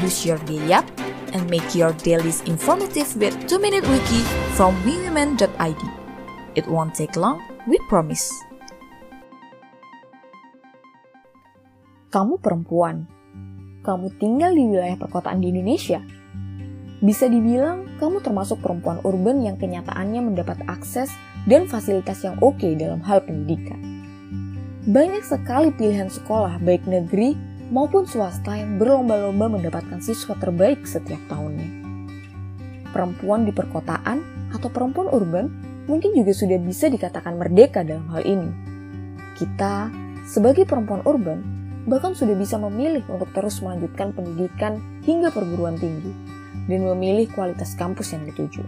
boost your day up, and make your dailies informative with 2-Minute Wiki from WeWomen.id. It won't take long, we promise. Kamu perempuan. Kamu tinggal di wilayah perkotaan di Indonesia. Bisa dibilang kamu termasuk perempuan urban yang kenyataannya mendapat akses dan fasilitas yang oke dalam hal pendidikan. Banyak sekali pilihan sekolah baik negeri maupun swasta yang berlomba-lomba mendapatkan siswa terbaik setiap tahunnya. Perempuan di perkotaan atau perempuan urban mungkin juga sudah bisa dikatakan merdeka dalam hal ini. Kita, sebagai perempuan urban, bahkan sudah bisa memilih untuk terus melanjutkan pendidikan hingga perguruan tinggi dan memilih kualitas kampus yang dituju.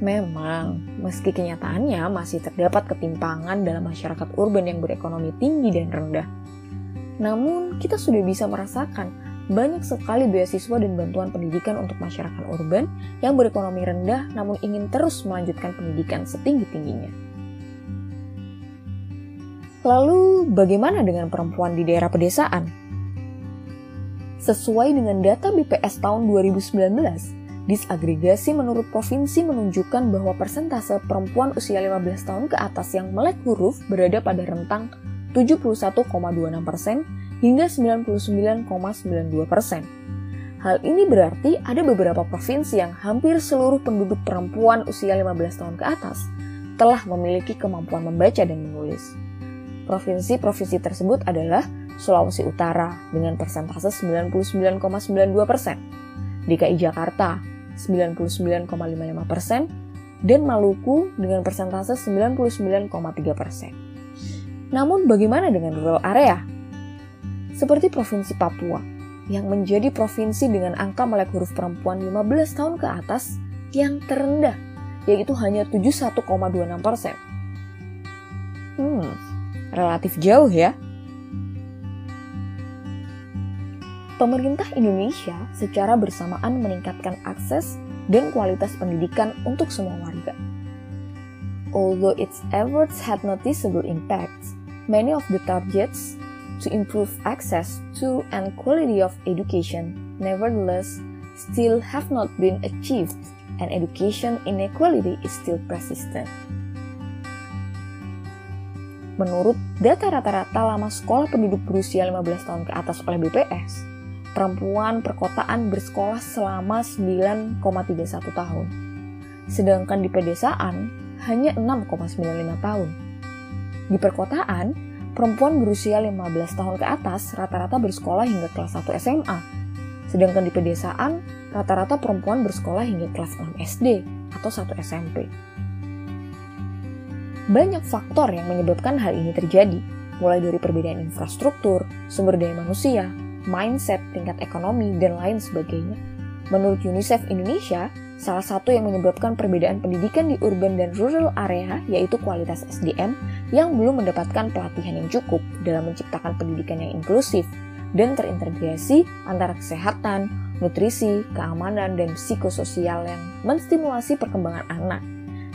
Memang, meski kenyataannya masih terdapat ketimpangan dalam masyarakat urban yang berekonomi tinggi dan rendah, namun, kita sudah bisa merasakan banyak sekali beasiswa dan bantuan pendidikan untuk masyarakat urban yang berekonomi rendah namun ingin terus melanjutkan pendidikan setinggi-tingginya. Lalu, bagaimana dengan perempuan di daerah pedesaan? Sesuai dengan data BPS tahun 2019, disagregasi menurut provinsi menunjukkan bahwa persentase perempuan usia 15 tahun ke atas yang melek huruf berada pada rentang 71,26 persen hingga 99,92 persen. Hal ini berarti ada beberapa provinsi yang hampir seluruh penduduk perempuan usia 15 tahun ke atas telah memiliki kemampuan membaca dan menulis. Provinsi-provinsi tersebut adalah Sulawesi Utara dengan persentase 99,92 persen, DKI Jakarta 99,55 persen, dan Maluku dengan persentase 99,3 persen. Namun bagaimana dengan rural area? Seperti Provinsi Papua, yang menjadi provinsi dengan angka melek huruf perempuan 15 tahun ke atas yang terendah, yaitu hanya 71,26 persen. Hmm, relatif jauh ya. Pemerintah Indonesia secara bersamaan meningkatkan akses dan kualitas pendidikan untuk semua warga. Although its efforts had noticeable impacts, many of the targets to improve access to and quality of education nevertheless still have not been achieved and education inequality is still persistent. Menurut data rata-rata lama sekolah penduduk berusia 15 tahun ke atas oleh BPS, perempuan perkotaan bersekolah selama 9,31 tahun. Sedangkan di pedesaan hanya 6,95 tahun. Di perkotaan, perempuan berusia 15 tahun ke atas rata-rata bersekolah hingga kelas 1 SMA. Sedangkan di pedesaan, rata-rata perempuan bersekolah hingga kelas 6 SD atau 1 SMP. Banyak faktor yang menyebabkan hal ini terjadi, mulai dari perbedaan infrastruktur, sumber daya manusia, mindset, tingkat ekonomi, dan lain sebagainya. Menurut UNICEF Indonesia, Salah satu yang menyebabkan perbedaan pendidikan di urban dan rural area yaitu kualitas SDM yang belum mendapatkan pelatihan yang cukup dalam menciptakan pendidikan yang inklusif dan terintegrasi antara kesehatan, nutrisi, keamanan, dan psikososial yang menstimulasi perkembangan anak,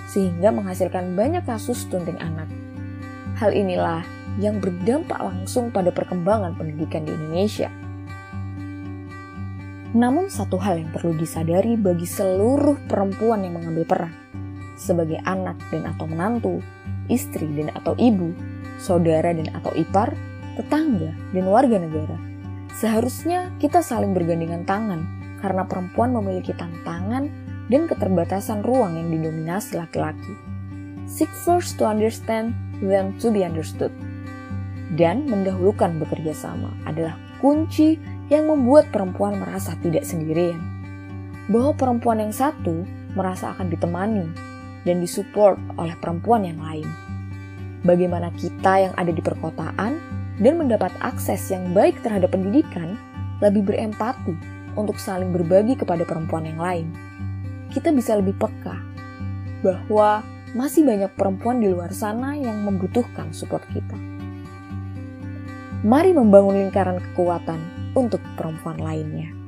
sehingga menghasilkan banyak kasus stunting anak. Hal inilah yang berdampak langsung pada perkembangan pendidikan di Indonesia. Namun satu hal yang perlu disadari bagi seluruh perempuan yang mengambil peran sebagai anak dan atau menantu, istri dan atau ibu, saudara dan atau ipar, tetangga dan warga negara. Seharusnya kita saling bergandengan tangan karena perempuan memiliki tantangan dan keterbatasan ruang yang didominasi laki-laki. Seek first to understand, then to be understood. Dan mendahulukan bekerja sama adalah kunci yang membuat perempuan merasa tidak sendirian. Bahwa perempuan yang satu merasa akan ditemani dan disupport oleh perempuan yang lain. Bagaimana kita yang ada di perkotaan dan mendapat akses yang baik terhadap pendidikan lebih berempati untuk saling berbagi kepada perempuan yang lain. Kita bisa lebih peka bahwa masih banyak perempuan di luar sana yang membutuhkan support kita. Mari membangun lingkaran kekuatan untuk perempuan lainnya.